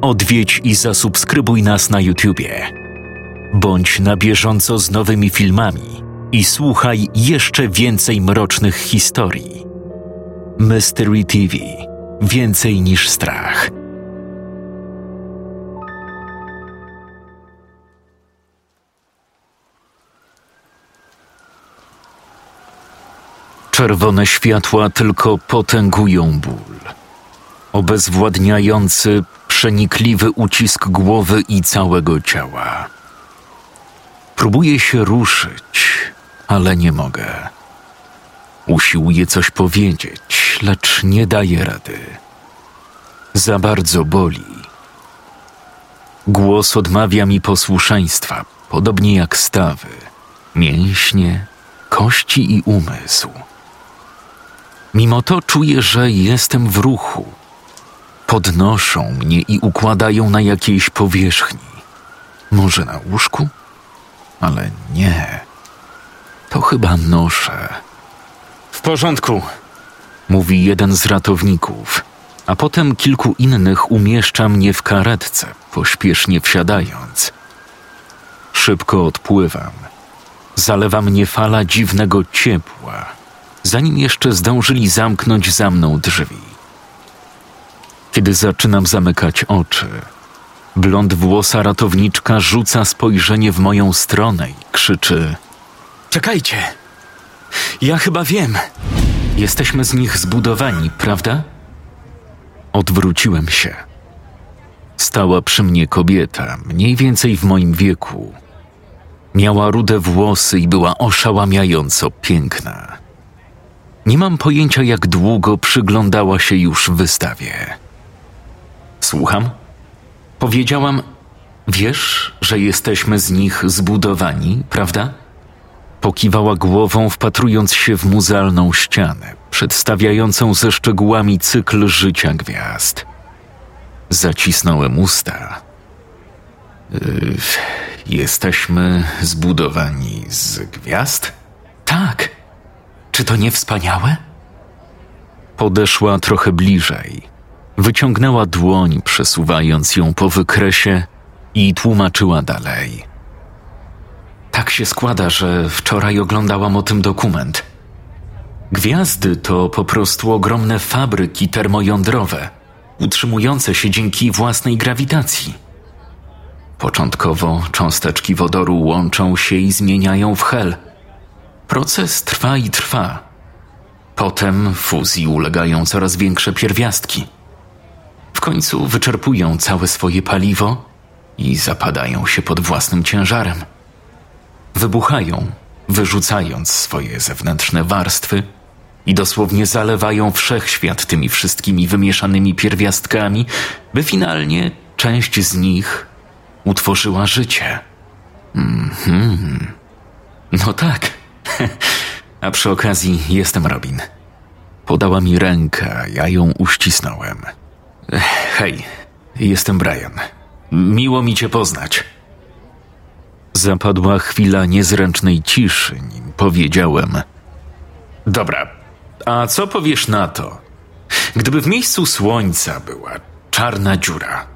odwiedź i zasubskrybuj nas na YouTubie. Bądź na bieżąco z nowymi filmami i słuchaj jeszcze więcej mrocznych historii. Mystery TV Więcej niż strach. Czerwone światła tylko potęgują ból. Obezwładniający, przenikliwy ucisk głowy i całego ciała. Próbuję się ruszyć, ale nie mogę. Usiłuję coś powiedzieć, lecz nie daję rady. Za bardzo boli. Głos odmawia mi posłuszeństwa, podobnie jak stawy, mięśnie, kości i umysł. Mimo to czuję, że jestem w ruchu. Podnoszą mnie i układają na jakiejś powierzchni. Może na łóżku? Ale nie. To chyba noszę. W porządku, mówi jeden z ratowników, a potem kilku innych umieszcza mnie w karetce, pośpiesznie wsiadając. Szybko odpływam. Zalewa mnie fala dziwnego ciepła, zanim jeszcze zdążyli zamknąć za mną drzwi. Kiedy zaczynam zamykać oczy, blond włosa ratowniczka rzuca spojrzenie w moją stronę i krzyczy: Czekajcie! Ja chyba wiem. Jesteśmy z nich zbudowani, prawda? Odwróciłem się. Stała przy mnie kobieta, mniej więcej w moim wieku. Miała rude włosy i była oszałamiająco piękna. Nie mam pojęcia, jak długo przyglądała się już wystawie. Słucham? Powiedziałam, wiesz, że jesteśmy z nich zbudowani, prawda? Pokiwała głową, wpatrując się w muzealną ścianę, przedstawiającą ze szczegółami cykl życia gwiazd. Zacisnąłem usta. Yy, jesteśmy zbudowani z gwiazd? Tak. Czy to nie wspaniałe? Podeszła trochę bliżej. Wyciągnęła dłoń, przesuwając ją po wykresie i tłumaczyła dalej. Tak się składa, że wczoraj oglądałam o tym dokument. Gwiazdy to po prostu ogromne fabryki termojądrowe, utrzymujące się dzięki własnej grawitacji. Początkowo cząsteczki wodoru łączą się i zmieniają w hel. Proces trwa i trwa. Potem fuzji ulegają coraz większe pierwiastki. W końcu wyczerpują całe swoje paliwo i zapadają się pod własnym ciężarem wybuchają, wyrzucając swoje zewnętrzne warstwy i dosłownie zalewają wszechświat tymi wszystkimi wymieszanymi pierwiastkami, by finalnie część z nich utworzyła życie. Mhm. No tak. A przy okazji jestem Robin. Podała mi rękę, ja ją uścisnąłem. Hej, jestem Brian. Miło mi cię poznać. Zapadła chwila niezręcznej ciszy, nim powiedziałem: Dobra, a co powiesz na to? Gdyby w miejscu słońca była czarna dziura,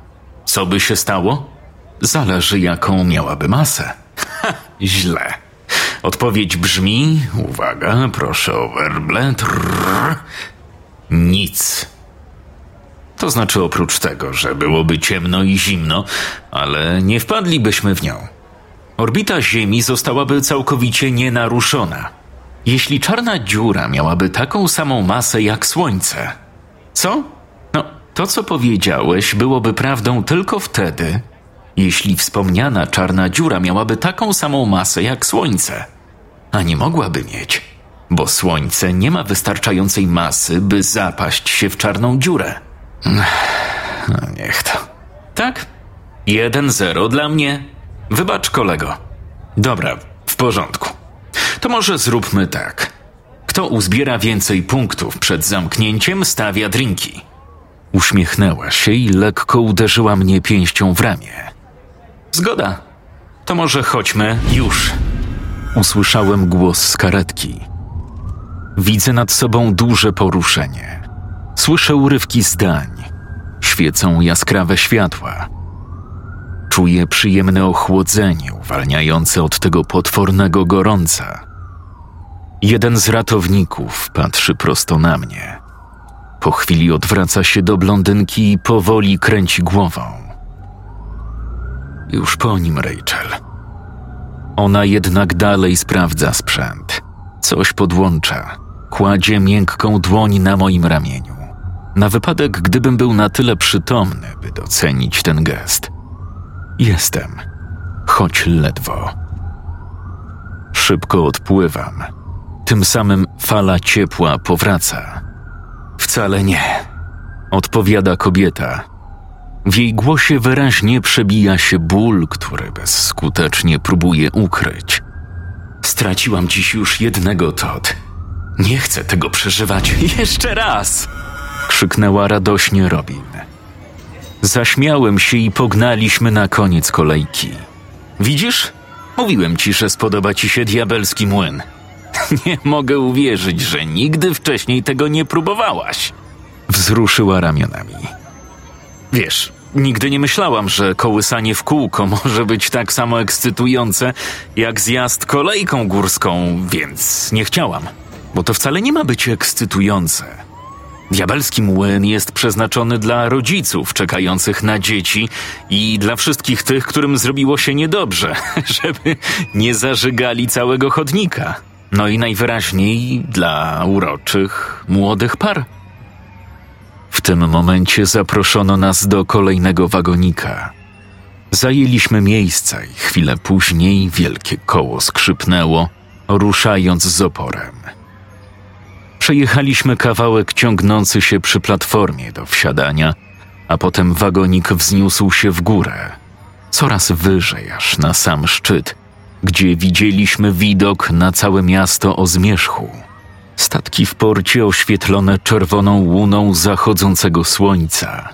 co by się stało? Zależy, jaką miałaby masę. Ha, źle. Odpowiedź brzmi: uwaga, proszę o werble. Nic. To znaczy, oprócz tego, że byłoby ciemno i zimno, ale nie wpadlibyśmy w nią. Orbita Ziemi zostałaby całkowicie nienaruszona. Jeśli czarna dziura miałaby taką samą masę jak Słońce. Co? No, to co powiedziałeś byłoby prawdą tylko wtedy, jeśli wspomniana czarna dziura miałaby taką samą masę jak Słońce. A nie mogłaby mieć, bo Słońce nie ma wystarczającej masy, by zapaść się w czarną dziurę. No, niech to. Tak? Jeden zero dla mnie. Wybacz, kolego. Dobra, w porządku. To może zróbmy tak. Kto uzbiera więcej punktów przed zamknięciem, stawia drinki. Uśmiechnęła się i lekko uderzyła mnie pięścią w ramię. Zgoda. To może chodźmy już. Usłyszałem głos z karetki. Widzę nad sobą duże poruszenie. Słyszę urywki zdań świecą jaskrawe światła. Czuję przyjemne ochłodzenie uwalniające od tego potwornego gorąca. Jeden z ratowników patrzy prosto na mnie. Po chwili odwraca się do blondynki i powoli kręci głową. Już po nim, Rachel. Ona jednak dalej sprawdza sprzęt. Coś podłącza. Kładzie miękką dłoń na moim ramieniu. Na wypadek, gdybym był na tyle przytomny, by docenić ten gest. Jestem, choć ledwo. Szybko odpływam. Tym samym fala ciepła powraca. Wcale nie, odpowiada kobieta. W jej głosie wyraźnie przebija się ból, który bezskutecznie próbuje ukryć. Straciłam dziś już jednego Todd. Nie chcę tego przeżywać jeszcze raz! Krzyknęła radośnie Robin. Zaśmiałem się i pognaliśmy na koniec kolejki. Widzisz? Mówiłem ci, że spodoba ci się diabelski młyn. Nie mogę uwierzyć, że nigdy wcześniej tego nie próbowałaś. Wzruszyła ramionami. Wiesz, nigdy nie myślałam, że kołysanie w kółko może być tak samo ekscytujące jak zjazd kolejką górską, więc nie chciałam, bo to wcale nie ma być ekscytujące. Diabelski młyn jest przeznaczony dla rodziców czekających na dzieci i dla wszystkich tych, którym zrobiło się niedobrze, żeby nie zażygali całego chodnika. No i najwyraźniej dla uroczych, młodych par. W tym momencie zaproszono nas do kolejnego wagonika. Zajęliśmy miejsca i chwilę później wielkie koło skrzypnęło, ruszając z oporem. Przejechaliśmy kawałek ciągnący się przy platformie do wsiadania, a potem wagonik wzniósł się w górę, coraz wyżej, aż na sam szczyt, gdzie widzieliśmy widok na całe miasto o zmierzchu. Statki w porcie oświetlone czerwoną łuną zachodzącego słońca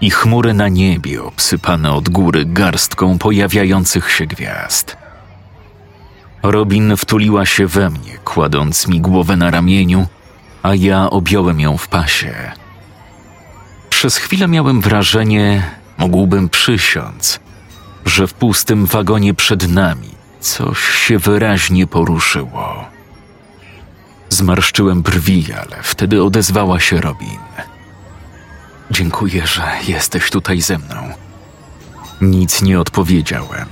i chmury na niebie obsypane od góry garstką pojawiających się gwiazd. Robin wtuliła się we mnie, kładąc mi głowę na ramieniu, a ja objąłem ją w pasie. Przez chwilę miałem wrażenie, mógłbym przysiąc, że w pustym wagonie przed nami coś się wyraźnie poruszyło. Zmarszczyłem brwi, ale wtedy odezwała się Robin. Dziękuję, że jesteś tutaj ze mną. Nic nie odpowiedziałem.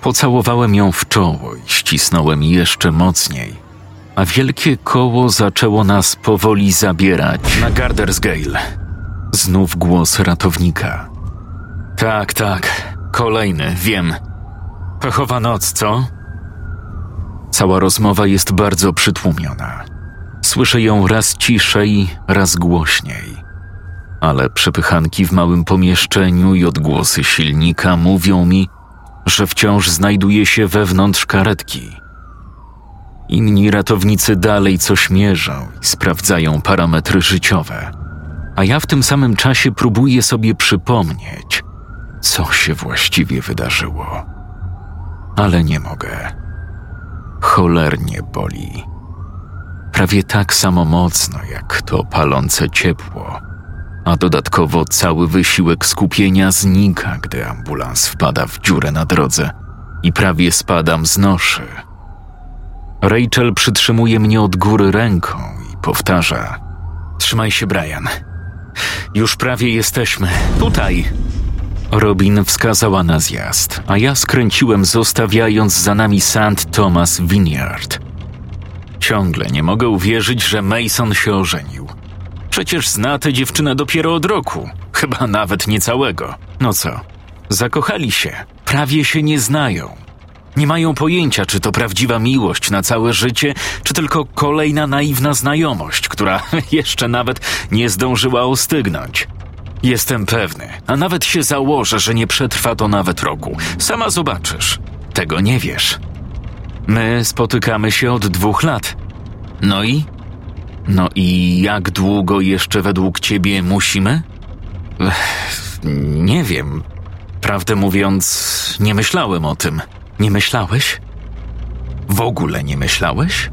Pocałowałem ją w czoło i ścisnąłem jeszcze mocniej, a wielkie koło zaczęło nas powoli zabierać na Gardersgale. Znów głos ratownika. Tak, tak, kolejny, wiem. Pechowa noc, co? Cała rozmowa jest bardzo przytłumiona. Słyszę ją raz ciszej, raz głośniej. Ale przepychanki w małym pomieszczeniu i odgłosy silnika mówią mi, że wciąż znajduje się wewnątrz karetki. Inni ratownicy dalej coś mierzą i sprawdzają parametry życiowe, a ja w tym samym czasie próbuję sobie przypomnieć, co się właściwie wydarzyło. Ale nie mogę. Cholernie boli. Prawie tak samo mocno jak to palące ciepło, a dodatkowo cały wysiłek skupienia znika, gdy ambulans wpada w dziurę na drodze i prawie spadam z noszy. Rachel przytrzymuje mnie od góry ręką i powtarza: Trzymaj się, Brian. Już prawie jesteśmy. Tutaj. Robin wskazała na zjazd, a ja skręciłem, zostawiając za nami St. Thomas Vineyard. Ciągle nie mogę uwierzyć, że Mason się ożenił. Przecież zna tę dziewczynę dopiero od roku, chyba nawet niecałego. No co? Zakochali się, prawie się nie znają. Nie mają pojęcia, czy to prawdziwa miłość na całe życie, czy tylko kolejna naiwna znajomość, która jeszcze nawet nie zdążyła ostygnąć. Jestem pewny, a nawet się założę, że nie przetrwa to nawet roku. Sama zobaczysz. Tego nie wiesz. My spotykamy się od dwóch lat. No i? No i jak długo jeszcze według ciebie musimy? Ech, nie wiem. Prawdę mówiąc, nie myślałem o tym. Nie myślałeś? W ogóle nie myślałeś?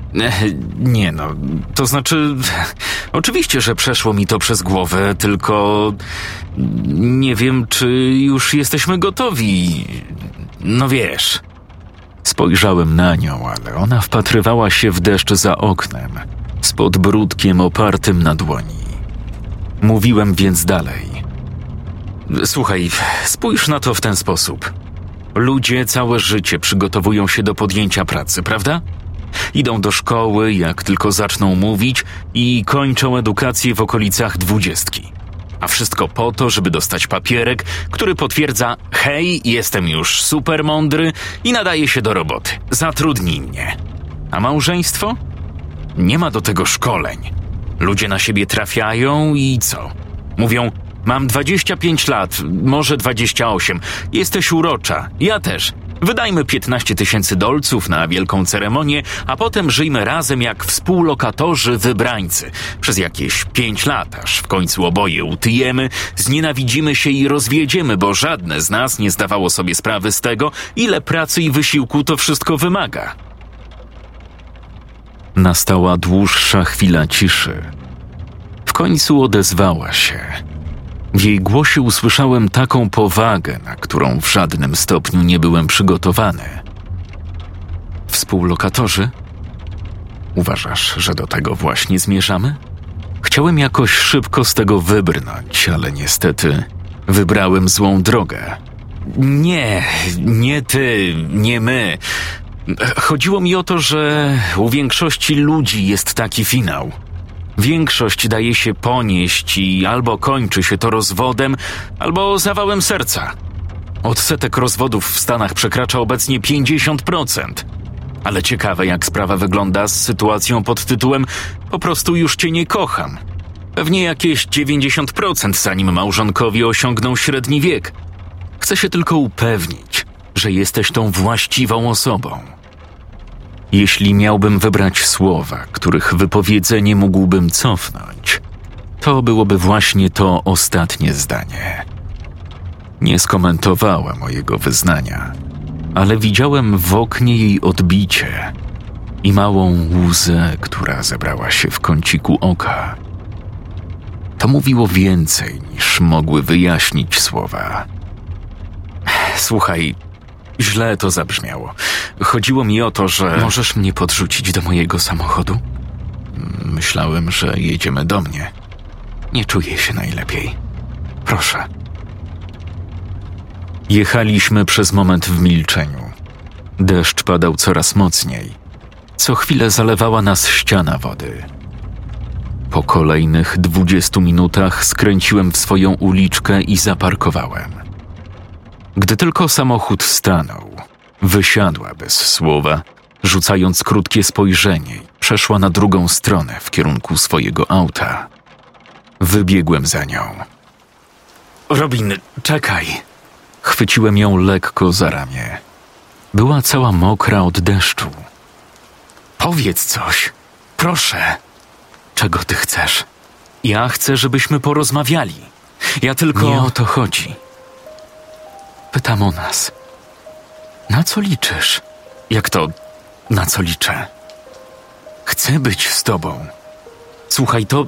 Nie no, to znaczy. Oczywiście, że przeszło mi to przez głowę, tylko. Nie wiem, czy już jesteśmy gotowi. No wiesz. Spojrzałem na nią, ale ona wpatrywała się w deszcz za oknem, z podbródkiem opartym na dłoni. Mówiłem więc dalej. Słuchaj, spójrz na to w ten sposób. Ludzie całe życie przygotowują się do podjęcia pracy, prawda? Idą do szkoły, jak tylko zaczną mówić, i kończą edukację w okolicach dwudziestki. A wszystko po to, żeby dostać papierek, który potwierdza: hej, jestem już super mądry i nadaje się do roboty. Zatrudnij mnie. A małżeństwo? Nie ma do tego szkoleń. Ludzie na siebie trafiają i co? Mówią: Mam 25 lat, może 28. Jesteś urocza. Ja też. Wydajmy 15 tysięcy dolców na wielką ceremonię, a potem żyjmy razem jak współlokatorzy wybrańcy. Przez jakieś 5 lat, aż w końcu oboje utyjemy, znienawidzimy się i rozwiedziemy, bo żadne z nas nie zdawało sobie sprawy z tego, ile pracy i wysiłku to wszystko wymaga. Nastała dłuższa chwila ciszy. W końcu odezwała się. W jej głosie usłyszałem taką powagę, na którą w żadnym stopniu nie byłem przygotowany. Współlokatorzy? Uważasz, że do tego właśnie zmierzamy? Chciałem jakoś szybko z tego wybrnąć, ale niestety wybrałem złą drogę. Nie, nie ty, nie my. Chodziło mi o to, że u większości ludzi jest taki finał. Większość daje się ponieść i albo kończy się to rozwodem, albo zawałem serca. Odsetek rozwodów w Stanach przekracza obecnie 50%. Ale ciekawe, jak sprawa wygląda z sytuacją pod tytułem Po prostu już cię nie kocham. Pewnie jakieś 90% zanim małżonkowie osiągną średni wiek. Chcę się tylko upewnić, że jesteś tą właściwą osobą. Jeśli miałbym wybrać słowa, których wypowiedzenie mógłbym cofnąć, to byłoby właśnie to ostatnie zdanie. Nie skomentowała mojego wyznania, ale widziałem w oknie jej odbicie i małą łzę, która zebrała się w kąciku oka. To mówiło więcej niż mogły wyjaśnić słowa. Słuchaj, Źle to zabrzmiało. Chodziło mi o to, że. Możesz mnie podrzucić do mojego samochodu? Myślałem, że jedziemy do mnie. Nie czuję się najlepiej. Proszę. Jechaliśmy przez moment w milczeniu. Deszcz padał coraz mocniej. Co chwilę zalewała nas ściana wody. Po kolejnych dwudziestu minutach skręciłem w swoją uliczkę i zaparkowałem. Gdy tylko samochód stanął, wysiadła bez słowa, rzucając krótkie spojrzenie, przeszła na drugą stronę w kierunku swojego auta. Wybiegłem za nią. Robin, czekaj. Chwyciłem ją lekko za ramię. Była cała mokra od deszczu. Powiedz coś, proszę. Czego ty chcesz? Ja chcę, żebyśmy porozmawiali. Ja tylko. Nie o to chodzi. Pytam o nas. Na co liczysz? Jak to, na co liczę? Chcę być z tobą. Słuchaj, to.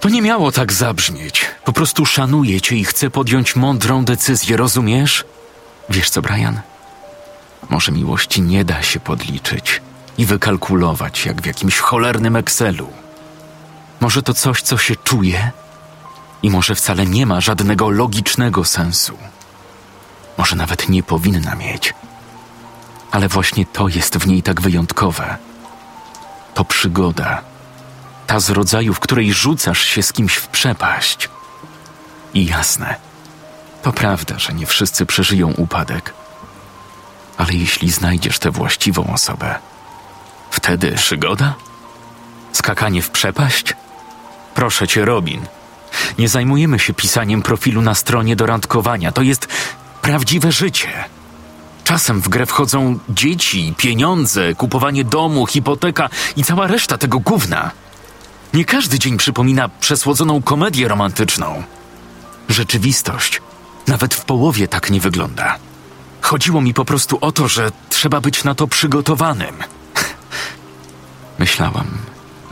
To nie miało tak zabrzmieć. Po prostu szanuję cię i chcę podjąć mądrą decyzję, rozumiesz? Wiesz co, Brian? Może miłości nie da się podliczyć i wykalkulować, jak w jakimś cholernym Excelu. Może to coś, co się czuje i może wcale nie ma żadnego logicznego sensu. Może nawet nie powinna mieć. Ale właśnie to jest w niej tak wyjątkowe. To przygoda. Ta z rodzaju, w której rzucasz się z kimś w przepaść. I jasne, to prawda, że nie wszyscy przeżyją upadek. Ale jeśli znajdziesz tę właściwą osobę, wtedy przygoda? Skakanie w przepaść? Proszę cię, Robin. Nie zajmujemy się pisaniem profilu na stronie do randkowania. To jest prawdziwe życie. Czasem w grę wchodzą dzieci, pieniądze, kupowanie domu, hipoteka i cała reszta tego gówna. Nie każdy dzień przypomina przesłodzoną komedię romantyczną. Rzeczywistość nawet w połowie tak nie wygląda. Chodziło mi po prostu o to, że trzeba być na to przygotowanym. Myślałam,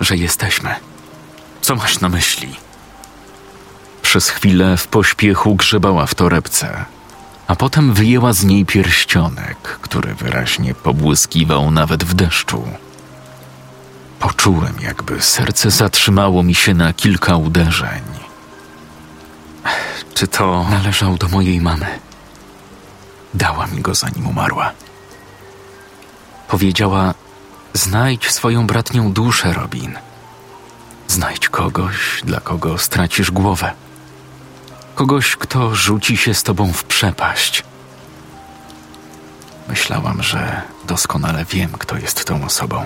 że jesteśmy. Co masz na myśli? Przez chwilę w pośpiechu grzebała w torebce, a potem wyjęła z niej pierścionek, który wyraźnie pobłyskiwał nawet w deszczu. Poczułem, jakby serce zatrzymało mi się na kilka uderzeń. Czy to należał do mojej mamy? Dała mi go zanim umarła. Powiedziała: Znajdź swoją bratnią duszę, Robin. Znajdź kogoś, dla kogo stracisz głowę. Kogoś, kto rzuci się z tobą w przepaść. Myślałam, że doskonale wiem, kto jest tą osobą.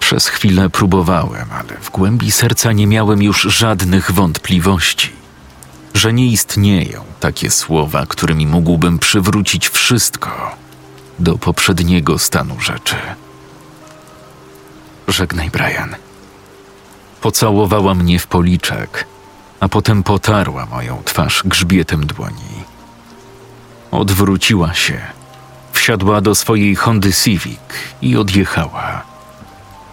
Przez chwilę próbowałem, ale w głębi serca nie miałem już żadnych wątpliwości, że nie istnieją takie słowa, którymi mógłbym przywrócić wszystko do poprzedniego stanu rzeczy. Żegnaj, Brian. Pocałowała mnie w policzek, a potem potarła moją twarz grzbietem dłoni. Odwróciła się, wsiadła do swojej Hondy Civic i odjechała.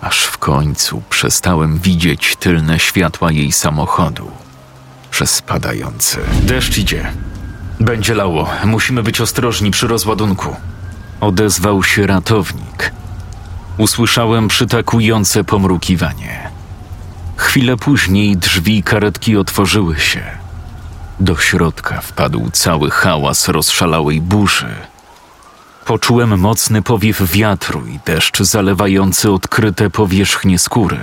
Aż w końcu przestałem widzieć tylne światła jej samochodu przez spadający. Deszcz idzie. Będzie lało. Musimy być ostrożni przy rozładunku. Odezwał się ratownik. Usłyszałem przytakujące pomrukiwanie. Chwilę później drzwi karetki otworzyły się. Do środka wpadł cały hałas rozszalałej burzy. Poczułem mocny powiew wiatru i deszcz zalewający odkryte powierzchnie skóry.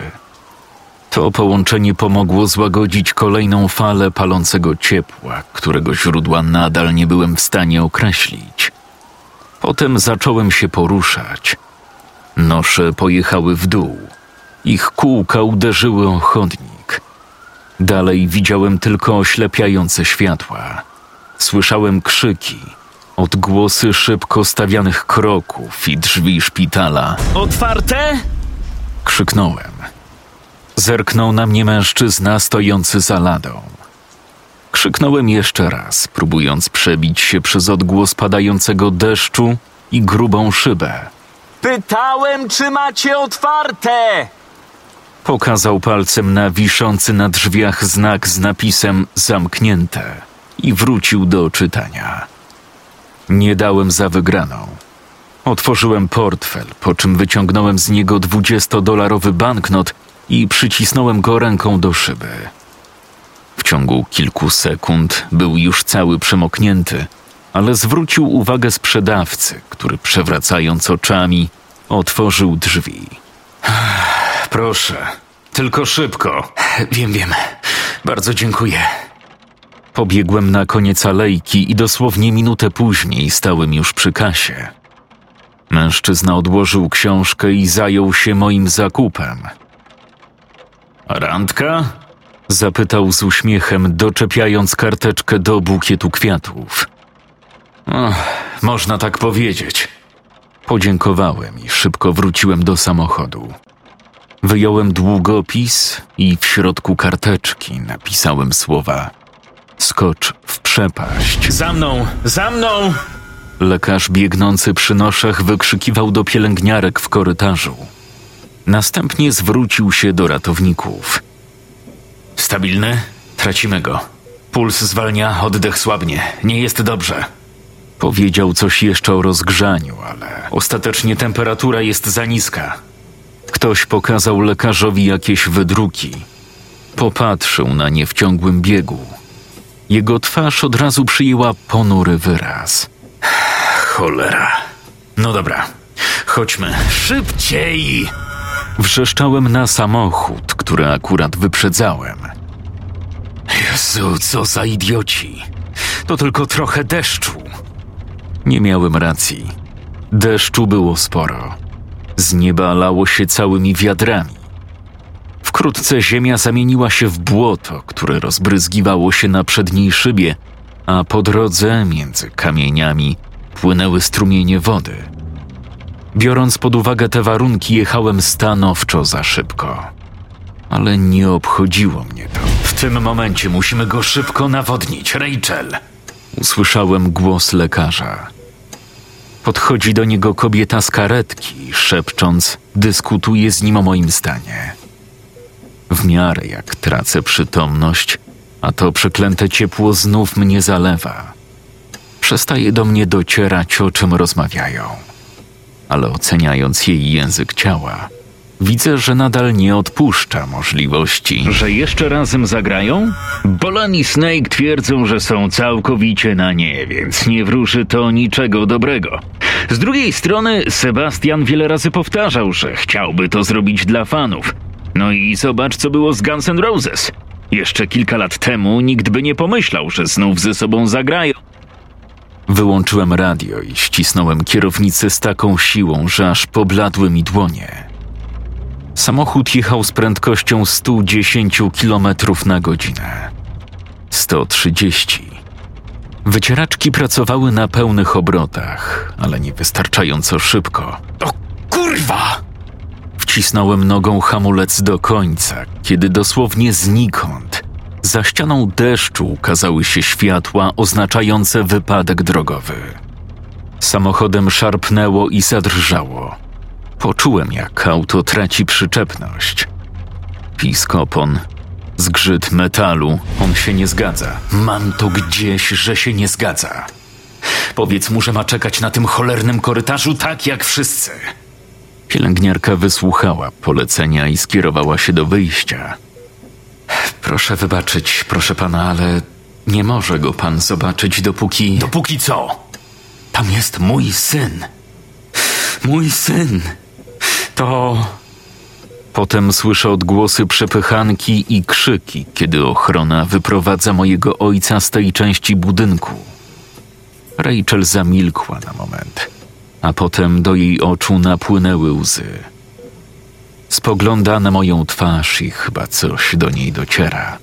To połączenie pomogło złagodzić kolejną falę palącego ciepła, którego źródła nadal nie byłem w stanie określić. Potem zacząłem się poruszać. Nosze pojechały w dół. Ich kółka uderzyły o chodnik. Dalej widziałem tylko oślepiające światła. Słyszałem krzyki, odgłosy szybko stawianych kroków i drzwi szpitala. Otwarte? Krzyknąłem. Zerknął na mnie mężczyzna stojący za ladą. Krzyknąłem jeszcze raz, próbując przebić się przez odgłos padającego deszczu i grubą szybę. Pytałem, czy macie otwarte! Pokazał palcem na wiszący na drzwiach znak z napisem zamknięte i wrócił do czytania. Nie dałem za wygraną. Otworzyłem portfel, po czym wyciągnąłem z niego dwudziestodolarowy banknot i przycisnąłem go ręką do szyby. W ciągu kilku sekund był już cały przemoknięty, ale zwrócił uwagę sprzedawcy, który przewracając oczami otworzył drzwi. Proszę, tylko szybko. Wiem, wiem. Bardzo dziękuję. Pobiegłem na koniec alejki i dosłownie minutę później stałem już przy kasie. Mężczyzna odłożył książkę i zajął się moim zakupem. Randka? Zapytał z uśmiechem, doczepiając karteczkę do bukietu kwiatów. Można tak powiedzieć. Podziękowałem i szybko wróciłem do samochodu. Wyjąłem długopis i w środku karteczki napisałem słowa: Skocz w przepaść. Za mną! Za mną! Lekarz biegnący przy noszach wykrzykiwał do pielęgniarek w korytarzu. Następnie zwrócił się do ratowników. Stabilny? Tracimy go. Puls zwalnia, oddech słabnie. Nie jest dobrze. Powiedział coś jeszcze o rozgrzaniu, ale ostatecznie temperatura jest za niska. Ktoś pokazał lekarzowi jakieś wydruki. Popatrzył na nie w ciągłym biegu. Jego twarz od razu przyjęła ponury wyraz. Cholera. No dobra, chodźmy. Szybciej! Wrzeszczałem na samochód, który akurat wyprzedzałem. Jezu, co za idioci. To tylko trochę deszczu. Nie miałem racji. Deszczu było sporo. Z nieba lało się całymi wiadrami. Wkrótce ziemia zamieniła się w błoto, które rozbryzgiwało się na przedniej szybie, a po drodze między kamieniami płynęły strumienie wody. Biorąc pod uwagę te warunki, jechałem stanowczo za szybko. Ale nie obchodziło mnie to. W tym momencie musimy go szybko nawodnić, Rachel. Usłyszałem głos lekarza. Podchodzi do niego kobieta z karetki, szepcząc, dyskutuje z nim o moim stanie. W miarę jak tracę przytomność, a to przeklęte ciepło znów mnie zalewa. Przestaje do mnie docierać, o czym rozmawiają. Ale oceniając jej język ciała, widzę, że nadal nie odpuszcza możliwości. Że jeszcze razem zagrają? Bolan i Snake twierdzą, że są całkowicie na nie, więc nie wróży to niczego dobrego. Z drugiej strony, Sebastian wiele razy powtarzał, że chciałby to zrobić dla fanów. No i zobacz, co było z Guns N' Roses. Jeszcze kilka lat temu nikt by nie pomyślał, że znów ze sobą zagrają. Wyłączyłem radio i ścisnąłem kierownicę z taką siłą, że aż pobladły mi dłonie. Samochód jechał z prędkością 110 km na godzinę. 130. Wycieraczki pracowały na pełnych obrotach, ale niewystarczająco szybko. O kurwa! Wcisnąłem nogą hamulec do końca, kiedy dosłownie znikąd za ścianą deszczu ukazały się światła oznaczające wypadek drogowy. Samochodem szarpnęło i zadrżało. Poczułem, jak auto traci przyczepność. Pisk opon, zgrzyt metalu, on się nie zgadza. Mam to gdzieś, że się nie zgadza. Powiedz mu, że ma czekać na tym cholernym korytarzu tak jak wszyscy. Pielęgniarka wysłuchała polecenia i skierowała się do wyjścia. Proszę wybaczyć, proszę pana, ale nie może go pan zobaczyć dopóki. Dopóki co? Tam jest mój syn. Mój syn. To. Potem słyszę odgłosy przepychanki i krzyki, kiedy ochrona wyprowadza mojego ojca z tej części budynku. Rachel zamilkła na moment, a potem do jej oczu napłynęły łzy. Spogląda na moją twarz i chyba coś do niej dociera.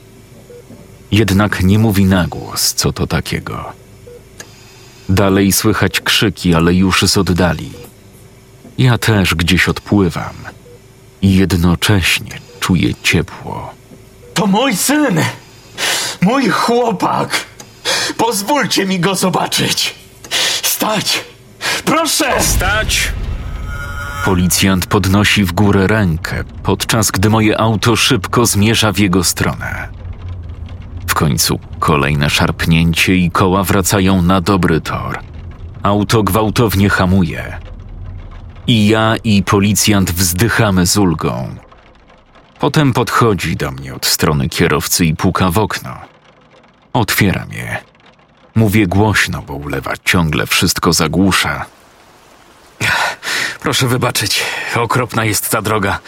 Jednak nie mówi na głos, co to takiego. Dalej słychać krzyki, ale już z oddali. Ja też gdzieś odpływam i jednocześnie czuję ciepło. To mój syn! Mój chłopak! Pozwólcie mi go zobaczyć! Stać! Proszę! Stać! Policjant podnosi w górę rękę, podczas gdy moje auto szybko zmierza w jego stronę. W końcu kolejne szarpnięcie i koła wracają na dobry tor. Auto gwałtownie hamuje. I ja i policjant wzdychamy z ulgą. Potem podchodzi do mnie od strony kierowcy i puka w okno. Otwieram je. Mówię głośno, bo ulewa ciągle wszystko zagłusza. Proszę wybaczyć, okropna jest ta droga.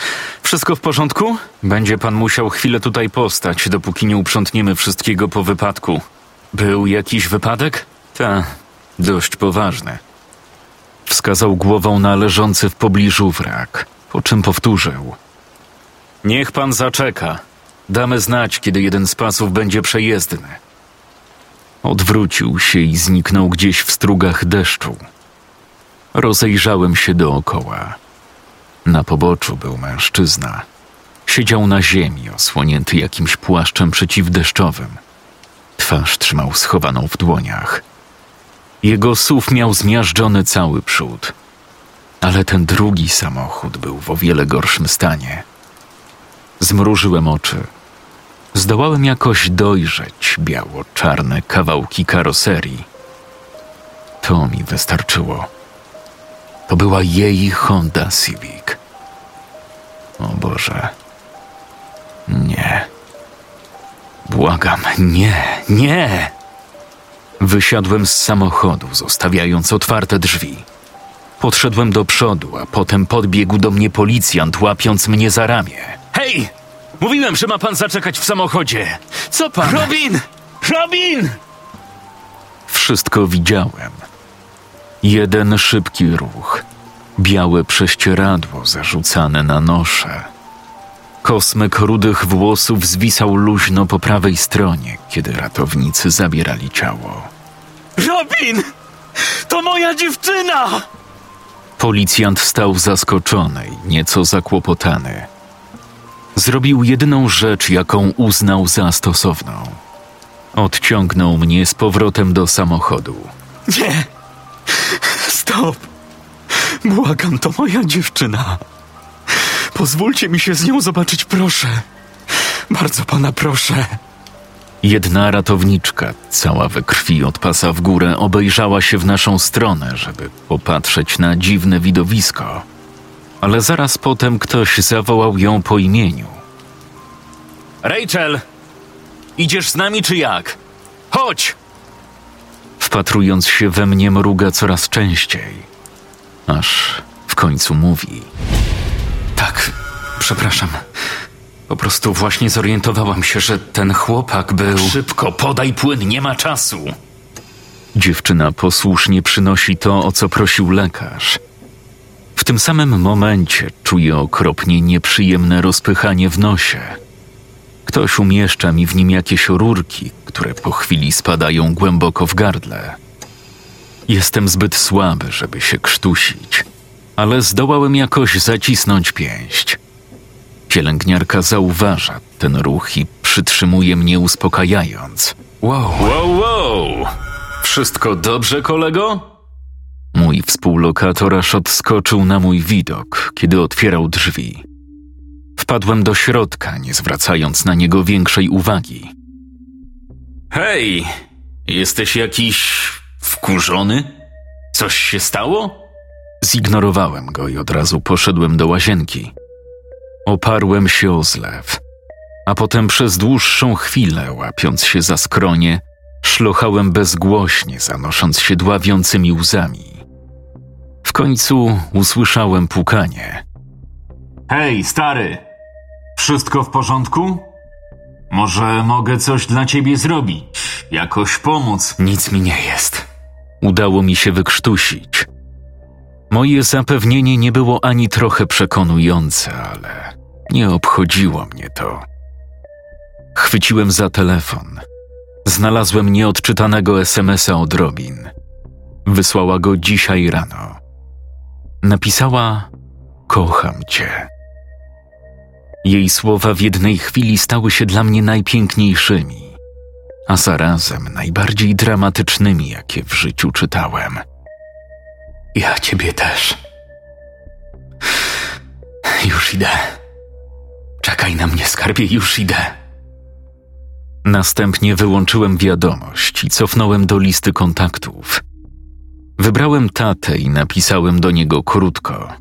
Wszystko w porządku? Będzie pan musiał chwilę tutaj postać, dopóki nie uprzątniemy wszystkiego po wypadku. Był jakiś wypadek? Ta, dość poważny. Wskazał głową na leżący w pobliżu wrak, po czym powtórzył. Niech pan zaczeka. Damy znać, kiedy jeden z pasów będzie przejezdny. Odwrócił się i zniknął gdzieś w strugach deszczu. Rozejrzałem się dookoła. Na poboczu był mężczyzna. Siedział na ziemi, osłonięty jakimś płaszczem przeciwdeszczowym. Twarz trzymał schowaną w dłoniach. Jego SUV miał zmiażdżony cały przód, ale ten drugi samochód był w o wiele gorszym stanie. Zmrużyłem oczy. Zdołałem jakoś dojrzeć biało-czarne kawałki karoserii. To mi wystarczyło. To była jej Honda Civic. O Boże. Nie. Błagam, nie, nie. Wysiadłem z samochodu, zostawiając otwarte drzwi. Podszedłem do przodu, a potem podbiegł do mnie policjant, łapiąc mnie za ramię. Hej! Mówiłem, że ma pan zaczekać w samochodzie. Co pan? Robin! Robin! Wszystko widziałem. Jeden szybki ruch. Białe prześcieradło zarzucane na nosze. Kosmyk rudych włosów zwisał luźno po prawej stronie, kiedy ratownicy zabierali ciało. Robin! To moja dziewczyna! Policjant stał zaskoczony i nieco zakłopotany. Zrobił jedyną rzecz, jaką uznał za stosowną. Odciągnął mnie z powrotem do samochodu. Nie! Stop! Błagam, to moja dziewczyna. Pozwólcie mi się z nią zobaczyć, proszę. Bardzo pana proszę. Jedna ratowniczka, cała we krwi od pasa w górę, obejrzała się w naszą stronę, żeby popatrzeć na dziwne widowisko. Ale zaraz potem ktoś zawołał ją po imieniu. Rachel! Idziesz z nami czy jak? Chodź! Wpatrując się we mnie, mruga coraz częściej. Aż w końcu mówi. Tak, przepraszam. Po prostu właśnie zorientowałam się, że ten chłopak był. Szybko, podaj płyn, nie ma czasu. Dziewczyna posłusznie przynosi to, o co prosił lekarz. W tym samym momencie czuję okropnie nieprzyjemne rozpychanie w nosie. Ktoś umieszcza mi w nim jakieś rurki, które po chwili spadają głęboko w gardle. Jestem zbyt słaby, żeby się krztusić, ale zdołałem jakoś zacisnąć pięść. Pielęgniarka zauważa ten ruch i przytrzymuje mnie uspokajając. Wow, wow, wow! Wszystko dobrze, kolego? Mój współlokator aż odskoczył na mój widok, kiedy otwierał drzwi. Wpadłem do środka, nie zwracając na niego większej uwagi. Hej, jesteś jakiś wkurzony? Coś się stało? Zignorowałem go i od razu poszedłem do łazienki. Oparłem się o zlew, a potem przez dłuższą chwilę, łapiąc się za skronie, szlochałem bezgłośnie, zanosząc się dławiącymi łzami. W końcu usłyszałem pukanie. Hej, stary! Wszystko w porządku? Może mogę coś dla ciebie zrobić? Jakoś pomóc? Nic mi nie jest. Udało mi się wykrztusić. Moje zapewnienie nie było ani trochę przekonujące, ale nie obchodziło mnie to. Chwyciłem za telefon. Znalazłem nieodczytanego SMS-a od Robin. Wysłała go dzisiaj rano. Napisała: Kocham cię. Jej słowa w jednej chwili stały się dla mnie najpiękniejszymi, a zarazem najbardziej dramatycznymi, jakie w życiu czytałem. Ja ciebie też. Już idę. Czekaj na mnie, skarbie, już idę. Następnie wyłączyłem wiadomość i cofnąłem do listy kontaktów. Wybrałem tatę i napisałem do niego krótko: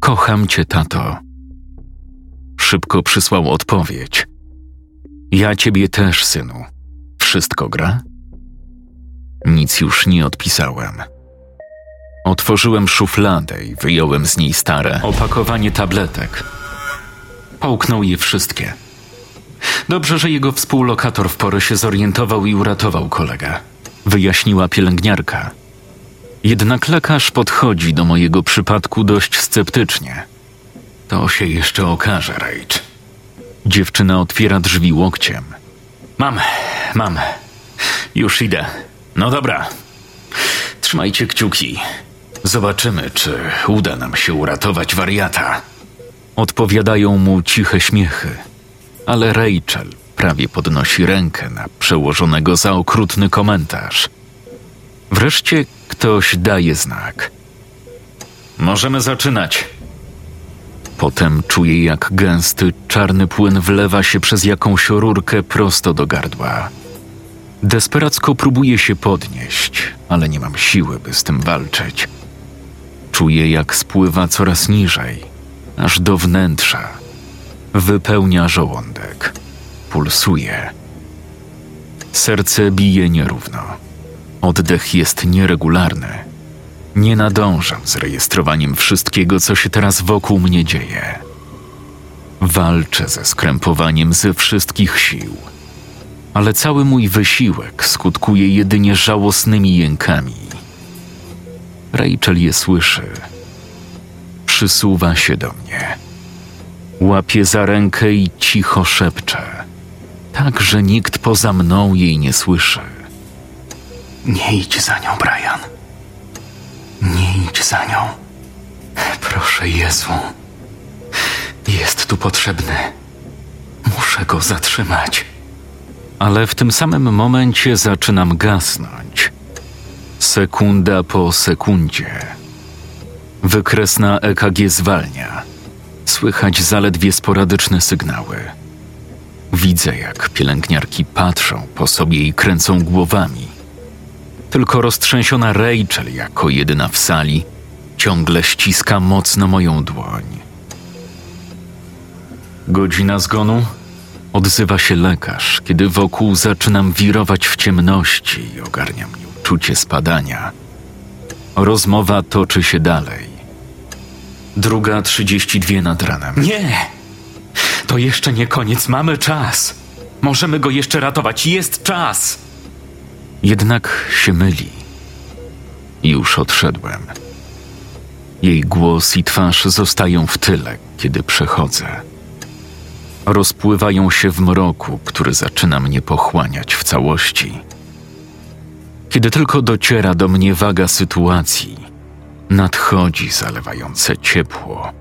Kocham cię, tato. Szybko przysłał odpowiedź: Ja ciebie też, synu. Wszystko gra? Nic już nie odpisałem. Otworzyłem szufladę i wyjąłem z niej stare opakowanie tabletek. Połknął je wszystkie. Dobrze, że jego współlokator w porę się zorientował i uratował kolegę. Wyjaśniła pielęgniarka. Jednak lekarz podchodzi do mojego przypadku dość sceptycznie. To się jeszcze okaże, Rage. Dziewczyna otwiera drzwi łokciem. Mam, mam. Już idę. No dobra. Trzymajcie kciuki. Zobaczymy, czy uda nam się uratować wariata. Odpowiadają mu ciche śmiechy, ale Rachel prawie podnosi rękę na przełożonego za okrutny komentarz. Wreszcie ktoś daje znak. Możemy zaczynać. Potem czuję, jak gęsty, czarny płyn wlewa się przez jakąś rurkę prosto do gardła. Desperacko próbuję się podnieść, ale nie mam siły, by z tym walczyć. Czuję, jak spływa coraz niżej, aż do wnętrza. Wypełnia żołądek. Pulsuje. Serce bije nierówno. Oddech jest nieregularny. Nie nadążam z rejestrowaniem wszystkiego, co się teraz wokół mnie dzieje. Walczę ze skrępowaniem ze wszystkich sił, ale cały mój wysiłek skutkuje jedynie żałosnymi jękami. Rachel je słyszy. Przysuwa się do mnie. Łapie za rękę i cicho szepcze, tak że nikt poza mną jej nie słyszy. Nie idź za nią, Brian. Nie idź za nią. Proszę Jezu. Jest tu potrzebny. Muszę go zatrzymać. Ale w tym samym momencie zaczynam gasnąć. Sekunda po sekundzie. Wykres na EKG zwalnia. Słychać zaledwie sporadyczne sygnały. Widzę, jak pielęgniarki patrzą po sobie i kręcą głowami. Tylko roztrzęsiona Rachel, jako jedyna w sali, ciągle ściska mocno moją dłoń. Godzina zgonu? Odzywa się lekarz, kiedy wokół zaczynam wirować w ciemności i ogarnia mnie uczucie spadania. Rozmowa toczy się dalej. Druga trzydzieści dwie nad ranem. Nie! To jeszcze nie koniec, mamy czas. Możemy go jeszcze ratować, jest czas! Jednak się myli. Już odszedłem. Jej głos i twarz zostają w tyle, kiedy przechodzę. Rozpływają się w mroku, który zaczyna mnie pochłaniać w całości. Kiedy tylko dociera do mnie waga sytuacji, nadchodzi zalewające ciepło.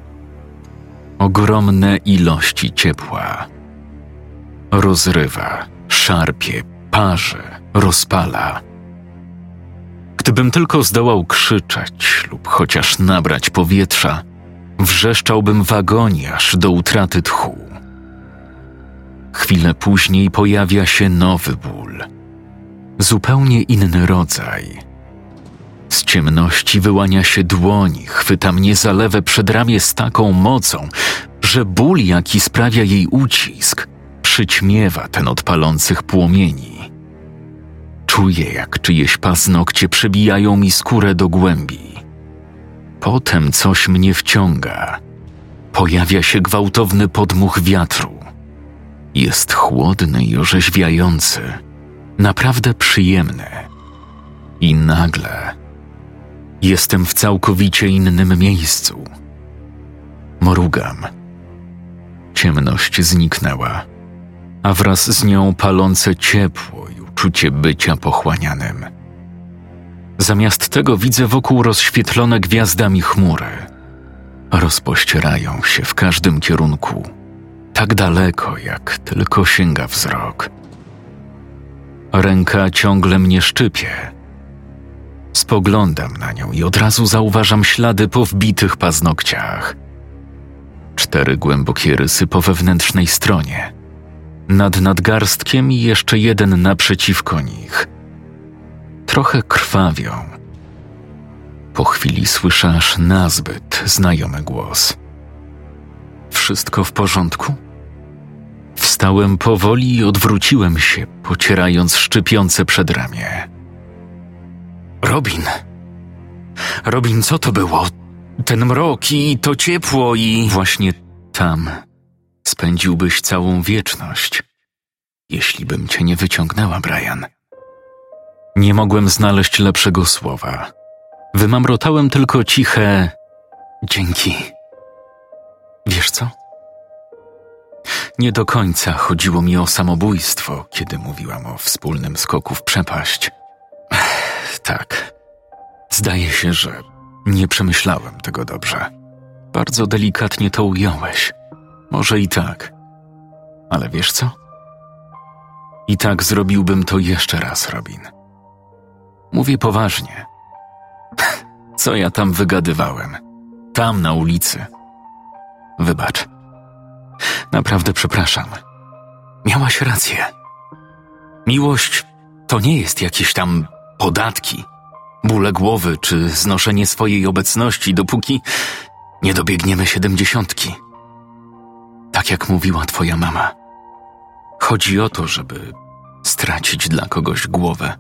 Ogromne ilości ciepła. Rozrywa, szarpie, parzy, rozpala. Gdybym tylko zdołał krzyczeć lub chociaż nabrać powietrza, wrzeszczałbym w agonii aż do utraty tchu. Chwilę później pojawia się nowy ból. Zupełnie inny rodzaj. Z ciemności wyłania się dłoń, chwyta mnie za lewe przedramię z taką mocą, że ból, jaki sprawia jej ucisk, przyćmiewa ten od palących płomieni. Czuję, jak czyjeś paznokcie przebijają mi skórę do głębi. Potem coś mnie wciąga. Pojawia się gwałtowny podmuch wiatru. Jest chłodny i orzeźwiający, naprawdę przyjemny. I nagle jestem w całkowicie innym miejscu. Morugam. Ciemność zniknęła, a wraz z nią palące ciepło i uczucie bycia pochłanianym. Zamiast tego widzę wokół rozświetlone gwiazdami chmury. Rozpościerają się w każdym kierunku tak daleko, jak tylko sięga wzrok. Ręka ciągle mnie szczypie. Spoglądam na nią i od razu zauważam ślady po wbitych paznokciach. Cztery głębokie rysy po wewnętrznej stronie. Nad nadgarstkiem i jeszcze jeden naprzeciwko nich. Trochę krwawią. Po chwili słyszę aż nazbyt znajomy głos. Wszystko w porządku? Wstałem powoli i odwróciłem się, pocierając szczypiące przedramię. Robin. Robin, co to było? Ten mrok i to ciepło i. Właśnie tam spędziłbyś całą wieczność, jeśli bym cię nie wyciągnęła, Brian. Nie mogłem znaleźć lepszego słowa. Wymamrotałem tylko ciche dzięki. Wiesz co? Nie do końca chodziło mi o samobójstwo, kiedy mówiłam o wspólnym skoku w przepaść. Tak. Zdaje się, że nie przemyślałem tego dobrze. Bardzo delikatnie to ująłeś. Może i tak. Ale wiesz co? I tak zrobiłbym to jeszcze raz, Robin. Mówię poważnie. Co ja tam wygadywałem? Tam na ulicy. Wybacz. Naprawdę przepraszam. Miałaś rację. Miłość to nie jest jakieś tam podatki, bóle głowy czy znoszenie swojej obecności, dopóki nie dobiegniemy siedemdziesiątki. Tak jak mówiła twoja mama. Chodzi o to, żeby stracić dla kogoś głowę.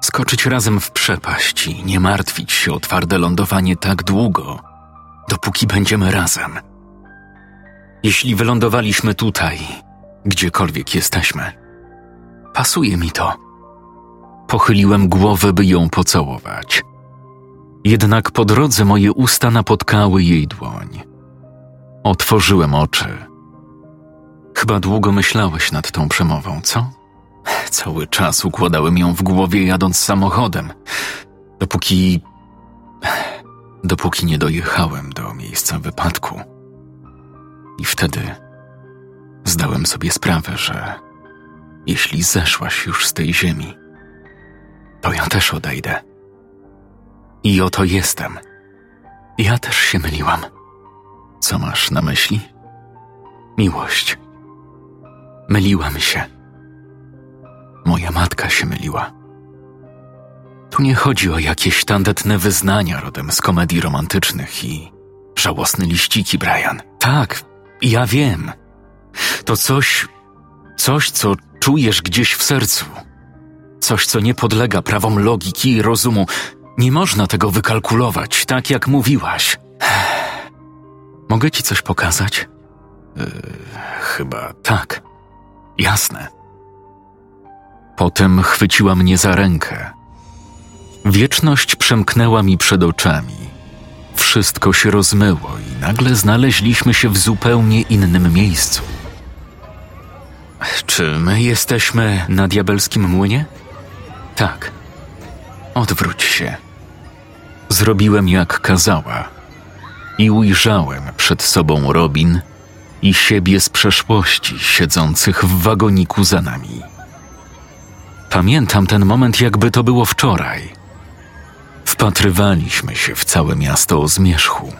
Skoczyć razem w przepaść i nie martwić się o twarde lądowanie tak długo, dopóki będziemy razem. Jeśli wylądowaliśmy tutaj, gdziekolwiek jesteśmy, pasuje mi to. Pochyliłem głowę, by ją pocałować. Jednak po drodze moje usta napotkały jej dłoń. Otworzyłem oczy. Chyba długo myślałeś nad tą przemową, co? Cały czas układałem ją w głowie jadąc samochodem, dopóki. dopóki nie dojechałem do miejsca wypadku. I wtedy zdałem sobie sprawę, że jeśli zeszłaś już z tej ziemi, to ja też odejdę. I oto jestem. Ja też się myliłam. Co masz na myśli? Miłość. Myliłam się. Moja matka się myliła. Tu nie chodzi o jakieś tandetne wyznania rodem z komedii romantycznych i żałosne liściki, Brian. Tak, ja wiem. To coś, coś, co czujesz gdzieś w sercu. Coś, co nie podlega prawom logiki i rozumu. Nie można tego wykalkulować, tak jak mówiłaś. Mogę ci coś pokazać? Yy, chyba tak. Jasne. Potem chwyciła mnie za rękę. Wieczność przemknęła mi przed oczami. Wszystko się rozmyło i nagle znaleźliśmy się w zupełnie innym miejscu. Czy my jesteśmy na diabelskim młynie? Tak. Odwróć się. Zrobiłem jak kazała i ujrzałem przed sobą Robin i siebie z przeszłości siedzących w wagoniku za nami. Pamiętam ten moment, jakby to było wczoraj. Wpatrywaliśmy się w całe miasto o zmierzchu.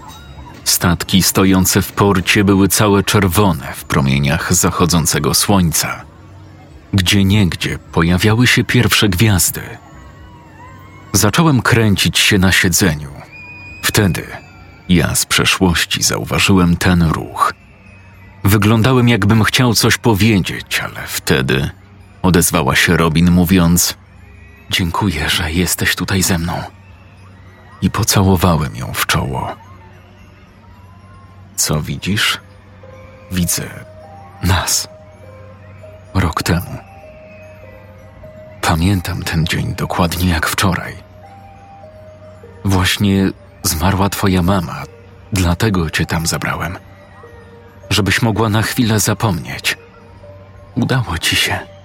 Statki stojące w porcie były całe czerwone w promieniach zachodzącego słońca. Gdzie niegdzie pojawiały się pierwsze gwiazdy. Zacząłem kręcić się na siedzeniu. Wtedy ja z przeszłości zauważyłem ten ruch. Wyglądałem, jakbym chciał coś powiedzieć, ale wtedy odezwała się Robin, mówiąc: Dziękuję, że jesteś tutaj ze mną. I pocałowałem ją w czoło. Co widzisz? Widzę nas. Rok temu. Pamiętam ten dzień dokładnie jak wczoraj. Właśnie zmarła twoja mama, dlatego cię tam zabrałem. Żebyś mogła na chwilę zapomnieć. Udało ci się.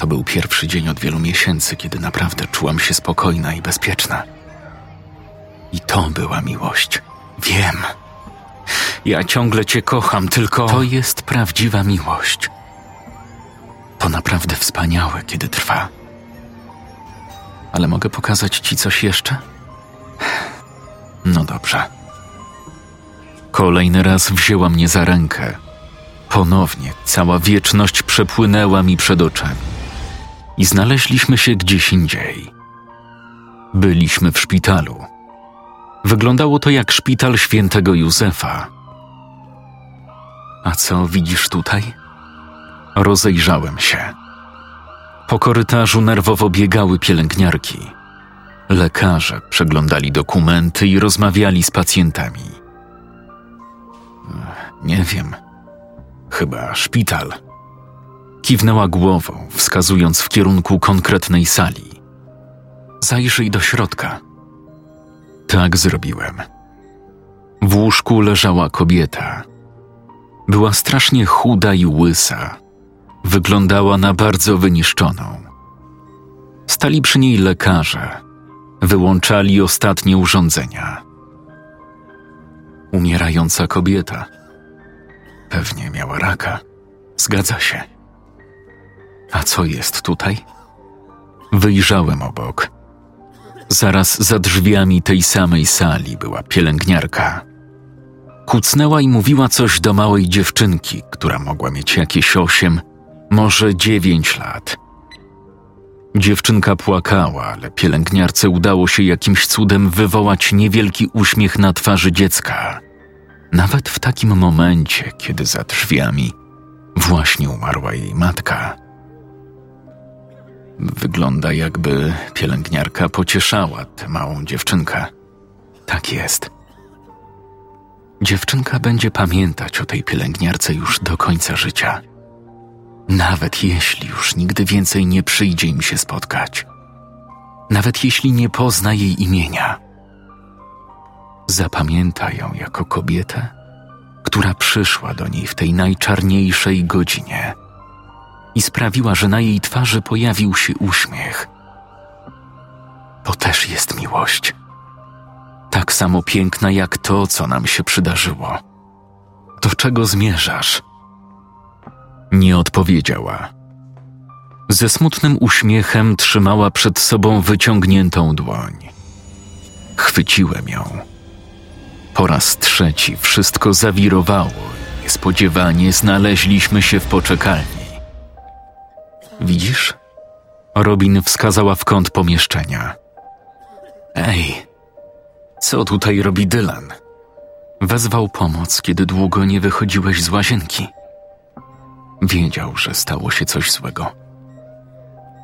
To był pierwszy dzień od wielu miesięcy, kiedy naprawdę czułam się spokojna i bezpieczna. I to była miłość. Wiem. Ja ciągle cię kocham, tylko to jest prawdziwa miłość. To naprawdę wspaniałe, kiedy trwa. Ale mogę pokazać ci coś jeszcze? No dobrze. Kolejny raz wzięła mnie za rękę. Ponownie cała wieczność przepłynęła mi przed oczami. I znaleźliśmy się gdzieś indziej. Byliśmy w szpitalu. Wyglądało to jak szpital świętego Józefa. A co widzisz tutaj? Rozejrzałem się. Po korytarzu nerwowo biegały pielęgniarki. Lekarze przeglądali dokumenty i rozmawiali z pacjentami. Nie wiem. Chyba szpital. Kiwnęła głową, wskazując w kierunku konkretnej sali. Zajrzyj do środka. Tak zrobiłem. W łóżku leżała kobieta. Była strasznie chuda i łysa. Wyglądała na bardzo wyniszczoną. Stali przy niej lekarze. Wyłączali ostatnie urządzenia. Umierająca kobieta. Pewnie miała raka. Zgadza się. A co jest tutaj? Wyjrzałem obok. Zaraz za drzwiami tej samej sali była pielęgniarka. Kucnęła i mówiła coś do małej dziewczynki, która mogła mieć jakieś osiem, może dziewięć lat. Dziewczynka płakała, ale pielęgniarce udało się jakimś cudem wywołać niewielki uśmiech na twarzy dziecka. Nawet w takim momencie, kiedy za drzwiami właśnie umarła jej matka. Wygląda jakby pielęgniarka pocieszała tę małą dziewczynkę. Tak jest. Dziewczynka będzie pamiętać o tej pielęgniarce już do końca życia. Nawet jeśli już nigdy więcej nie przyjdzie im się spotkać. Nawet jeśli nie pozna jej imienia. Zapamięta ją jako kobietę, która przyszła do niej w tej najczarniejszej godzinie i sprawiła, że na jej twarzy pojawił się uśmiech. To też jest miłość. Tak samo piękna jak to, co nam się przydarzyło. Do czego zmierzasz? Nie odpowiedziała. Ze smutnym uśmiechem trzymała przed sobą wyciągniętą dłoń. chwyciłem ją. Po raz trzeci wszystko zawirowało niespodziewanie znaleźliśmy się w poczekalni. Widzisz? Robin wskazała w kąt pomieszczenia. Ej, co tutaj robi Dylan? Wezwał pomoc, kiedy długo nie wychodziłeś z łazienki. Wiedział, że stało się coś złego.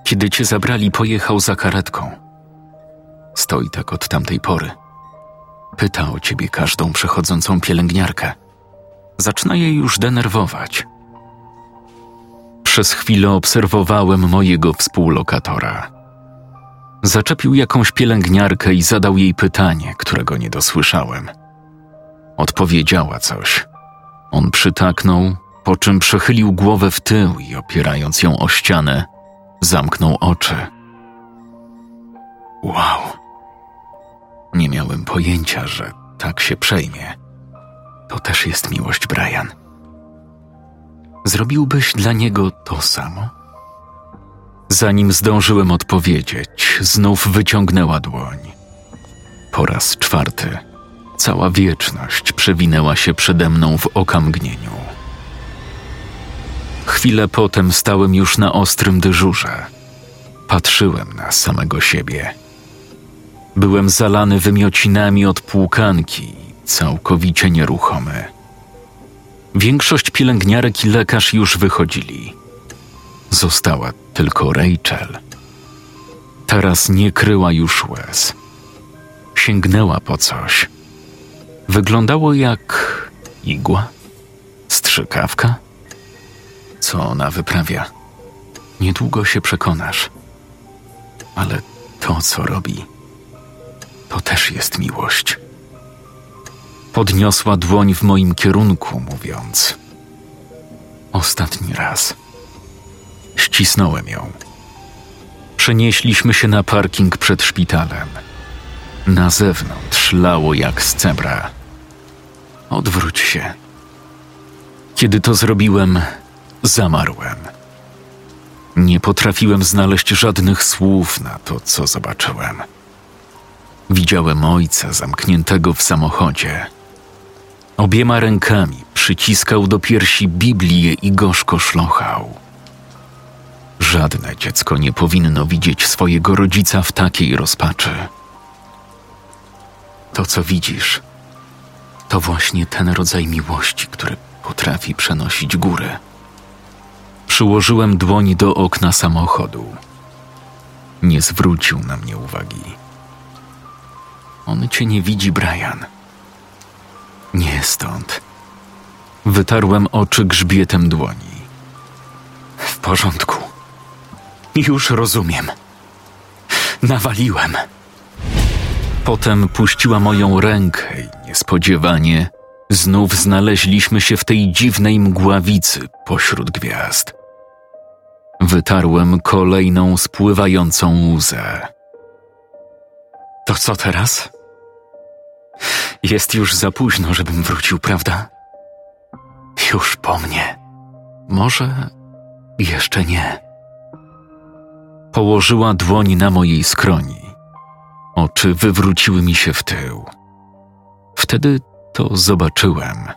Kiedy cię zabrali, pojechał za karetką. Stoi tak od tamtej pory. Pyta o ciebie każdą przechodzącą pielęgniarkę. Zaczyna jej już denerwować. Przez chwilę obserwowałem mojego współlokatora. Zaczepił jakąś pielęgniarkę i zadał jej pytanie, którego nie dosłyszałem. Odpowiedziała coś. On przytaknął, po czym przechylił głowę w tył i opierając ją o ścianę, zamknął oczy. Wow. Nie miałem pojęcia, że tak się przejmie. To też jest miłość, Brian. Zrobiłbyś dla niego to samo? Zanim zdążyłem odpowiedzieć, znów wyciągnęła dłoń. Po raz czwarty. Cała wieczność przewinęła się przede mną w okamgnieniu. Chwilę potem stałem już na ostrym dyżurze. Patrzyłem na samego siebie. Byłem zalany wymiocinami od płukanki, całkowicie nieruchomy. Większość pielęgniarek i lekarz już wychodzili. Została tylko Rachel. Teraz nie kryła już łez. Sięgnęła po coś. Wyglądało jak igła, strzykawka. Co ona wyprawia? Niedługo się przekonasz. Ale to, co robi, to też jest miłość. Podniosła dłoń w moim kierunku, mówiąc: Ostatni raz. Ścisnąłem ją. Przenieśliśmy się na parking przed szpitalem. Na zewnątrz lało jak z cebra. Odwróć się. Kiedy to zrobiłem, zamarłem. Nie potrafiłem znaleźć żadnych słów na to, co zobaczyłem. Widziałem ojca zamkniętego w samochodzie. Obiema rękami przyciskał do piersi Biblię i gorzko szlochał. Żadne dziecko nie powinno widzieć swojego rodzica w takiej rozpaczy. To, co widzisz, to właśnie ten rodzaj miłości, który potrafi przenosić góry. Przyłożyłem dłoń do okna samochodu. Nie zwrócił na mnie uwagi. On cię nie widzi, Brian. Nie stąd. Wytarłem oczy grzbietem dłoni. W porządku. Już rozumiem. Nawaliłem. Potem puściła moją rękę i niespodziewanie znów znaleźliśmy się w tej dziwnej mgławicy pośród gwiazd. Wytarłem kolejną spływającą łzę. To co teraz? Jest już za późno, żebym wrócił, prawda? Już po mnie. Może jeszcze nie. Położyła dłoń na mojej skroni. Oczy wywróciły mi się w tył. Wtedy to zobaczyłem.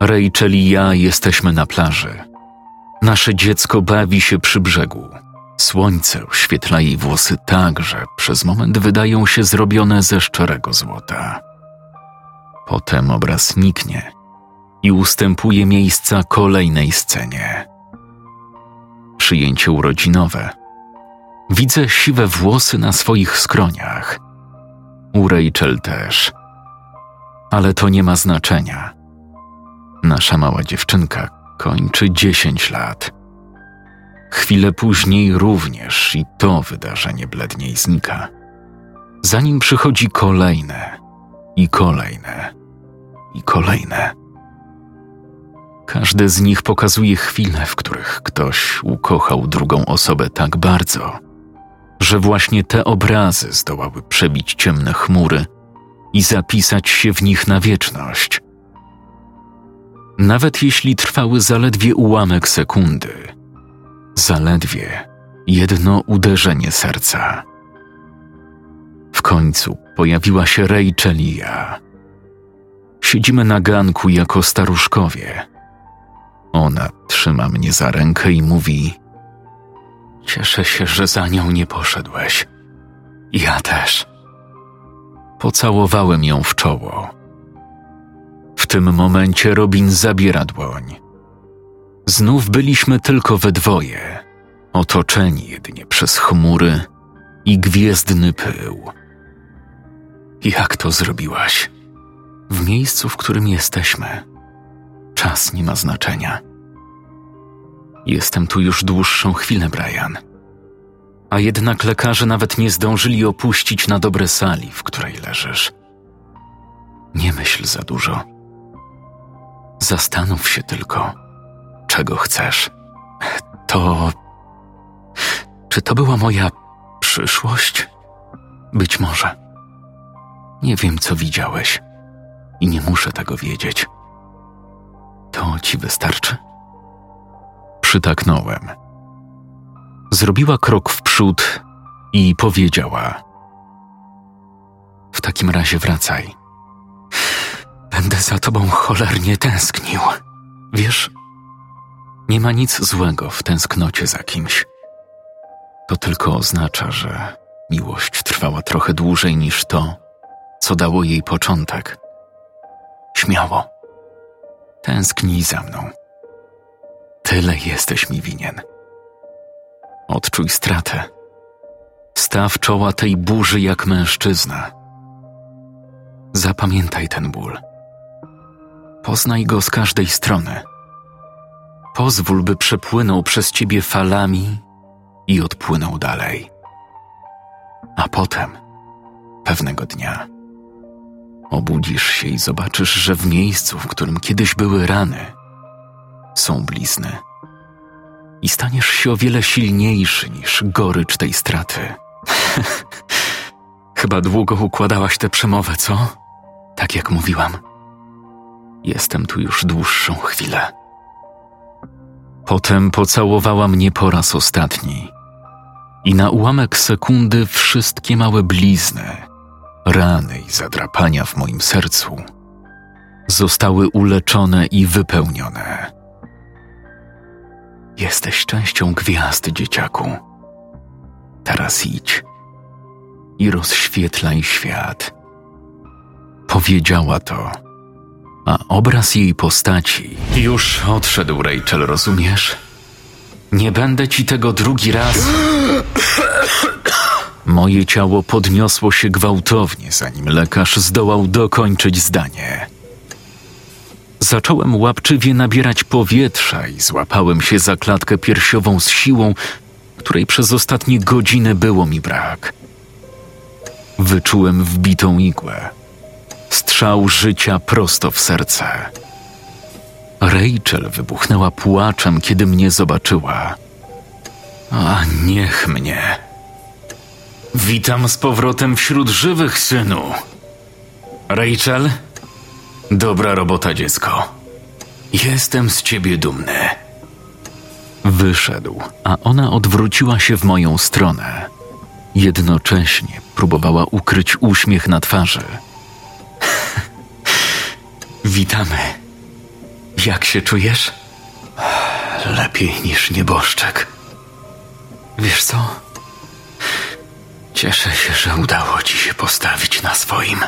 Rachel i ja jesteśmy na plaży. Nasze dziecko bawi się przy brzegu. Słońce oświetla jej włosy tak, że przez moment wydają się zrobione ze szczerego złota. Potem obraz niknie i ustępuje miejsca kolejnej scenie. Przyjęcie urodzinowe. Widzę siwe włosy na swoich skroniach. U Rachel też. Ale to nie ma znaczenia. Nasza mała dziewczynka kończy dziesięć lat. Chwilę później również i to wydarzenie bledniej znika. Zanim przychodzi kolejne i kolejne i kolejne. Każde z nich pokazuje chwile, w których ktoś ukochał drugą osobę tak bardzo, że właśnie te obrazy zdołały przebić ciemne chmury i zapisać się w nich na wieczność. Nawet jeśli trwały zaledwie ułamek sekundy, zaledwie jedno uderzenie serca. W końcu pojawiła się ja. Siedzimy na ganku jako staruszkowie. Ona trzyma mnie za rękę i mówi: Cieszę się, że za nią nie poszedłeś. Ja też. Pocałowałem ją w czoło. W tym momencie Robin zabiera dłoń. Znów byliśmy tylko we dwoje, otoczeni jedynie przez chmury i gwiezdny pył. Jak to zrobiłaś? W miejscu, w którym jesteśmy. Czas nie ma znaczenia. Jestem tu już dłuższą chwilę, Brian. A jednak lekarze nawet nie zdążyli opuścić na dobre sali, w której leżysz. Nie myśl za dużo. Zastanów się tylko, czego chcesz. To. Czy to była moja przyszłość? Być może. Nie wiem, co widziałeś i nie muszę tego wiedzieć. To ci wystarczy? Przytaknąłem. Zrobiła krok w przód i powiedziała: W takim razie wracaj. Będę za tobą cholernie tęsknił. Wiesz, nie ma nic złego w tęsknocie za kimś. To tylko oznacza, że miłość trwała trochę dłużej niż to, co dało jej początek. Śmiało. Tęsknij za mną. Tyle jesteś mi winien. Odczuj stratę. Staw czoła tej burzy jak mężczyzna. Zapamiętaj ten ból. Poznaj go z każdej strony. Pozwól, by przepłynął przez ciebie falami i odpłynął dalej. A potem, pewnego dnia, obudzisz się i zobaczysz, że w miejscu, w którym kiedyś były rany, są blizny. I staniesz się o wiele silniejszy niż gorycz tej straty. Chyba długo układałaś tę przemowę, co? Tak jak mówiłam. Jestem tu już dłuższą chwilę. Potem pocałowała mnie po raz ostatni. I na ułamek sekundy wszystkie małe blizny, rany i zadrapania w moim sercu zostały uleczone i wypełnione. Jesteś częścią gwiazd, dzieciaku. Teraz idź i rozświetlaj świat. Powiedziała to, a obraz jej postaci już odszedł, Rachel, rozumiesz? Nie będę ci tego drugi raz. Moje ciało podniosło się gwałtownie, zanim lekarz zdołał dokończyć zdanie. Zacząłem łapczywie nabierać powietrza i złapałem się za klatkę piersiową z siłą, której przez ostatnie godziny było mi brak. Wyczułem wbitą igłę. Strzał życia prosto w serce. Rachel wybuchnęła płaczem, kiedy mnie zobaczyła. A niech mnie. Witam z powrotem wśród żywych, synu. Rachel? Dobra robota, dziecko. Jestem z ciebie dumny. Wyszedł, a ona odwróciła się w moją stronę. Jednocześnie próbowała ukryć uśmiech na twarzy. Witamy. Jak się czujesz? Lepiej niż nieboszczek. Wiesz co? Cieszę się, że udało ci się postawić na swoim.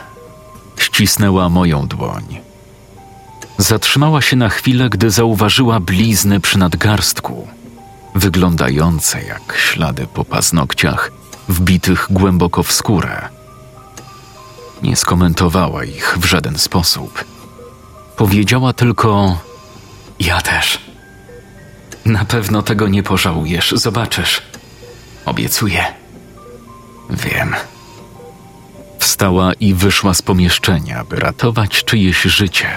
Ścisnęła moją dłoń. Zatrzymała się na chwilę, gdy zauważyła blizny przy nadgarstku, wyglądające jak ślady po paznokciach, wbitych głęboko w skórę. Nie skomentowała ich w żaden sposób. Powiedziała tylko: Ja też. Na pewno tego nie pożałujesz, zobaczysz. Obiecuję. Wiem. Wstała i wyszła z pomieszczenia, by ratować czyjeś życie.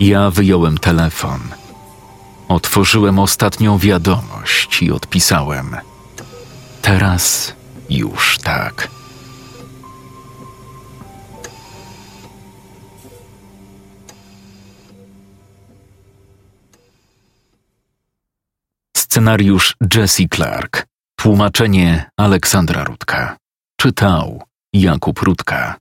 Ja wyjąłem telefon. Otworzyłem ostatnią wiadomość i odpisałem. Teraz już tak. Scenariusz Jesse Clark. Tłumaczenie Aleksandra Rudka. czytał Jakub Rutka.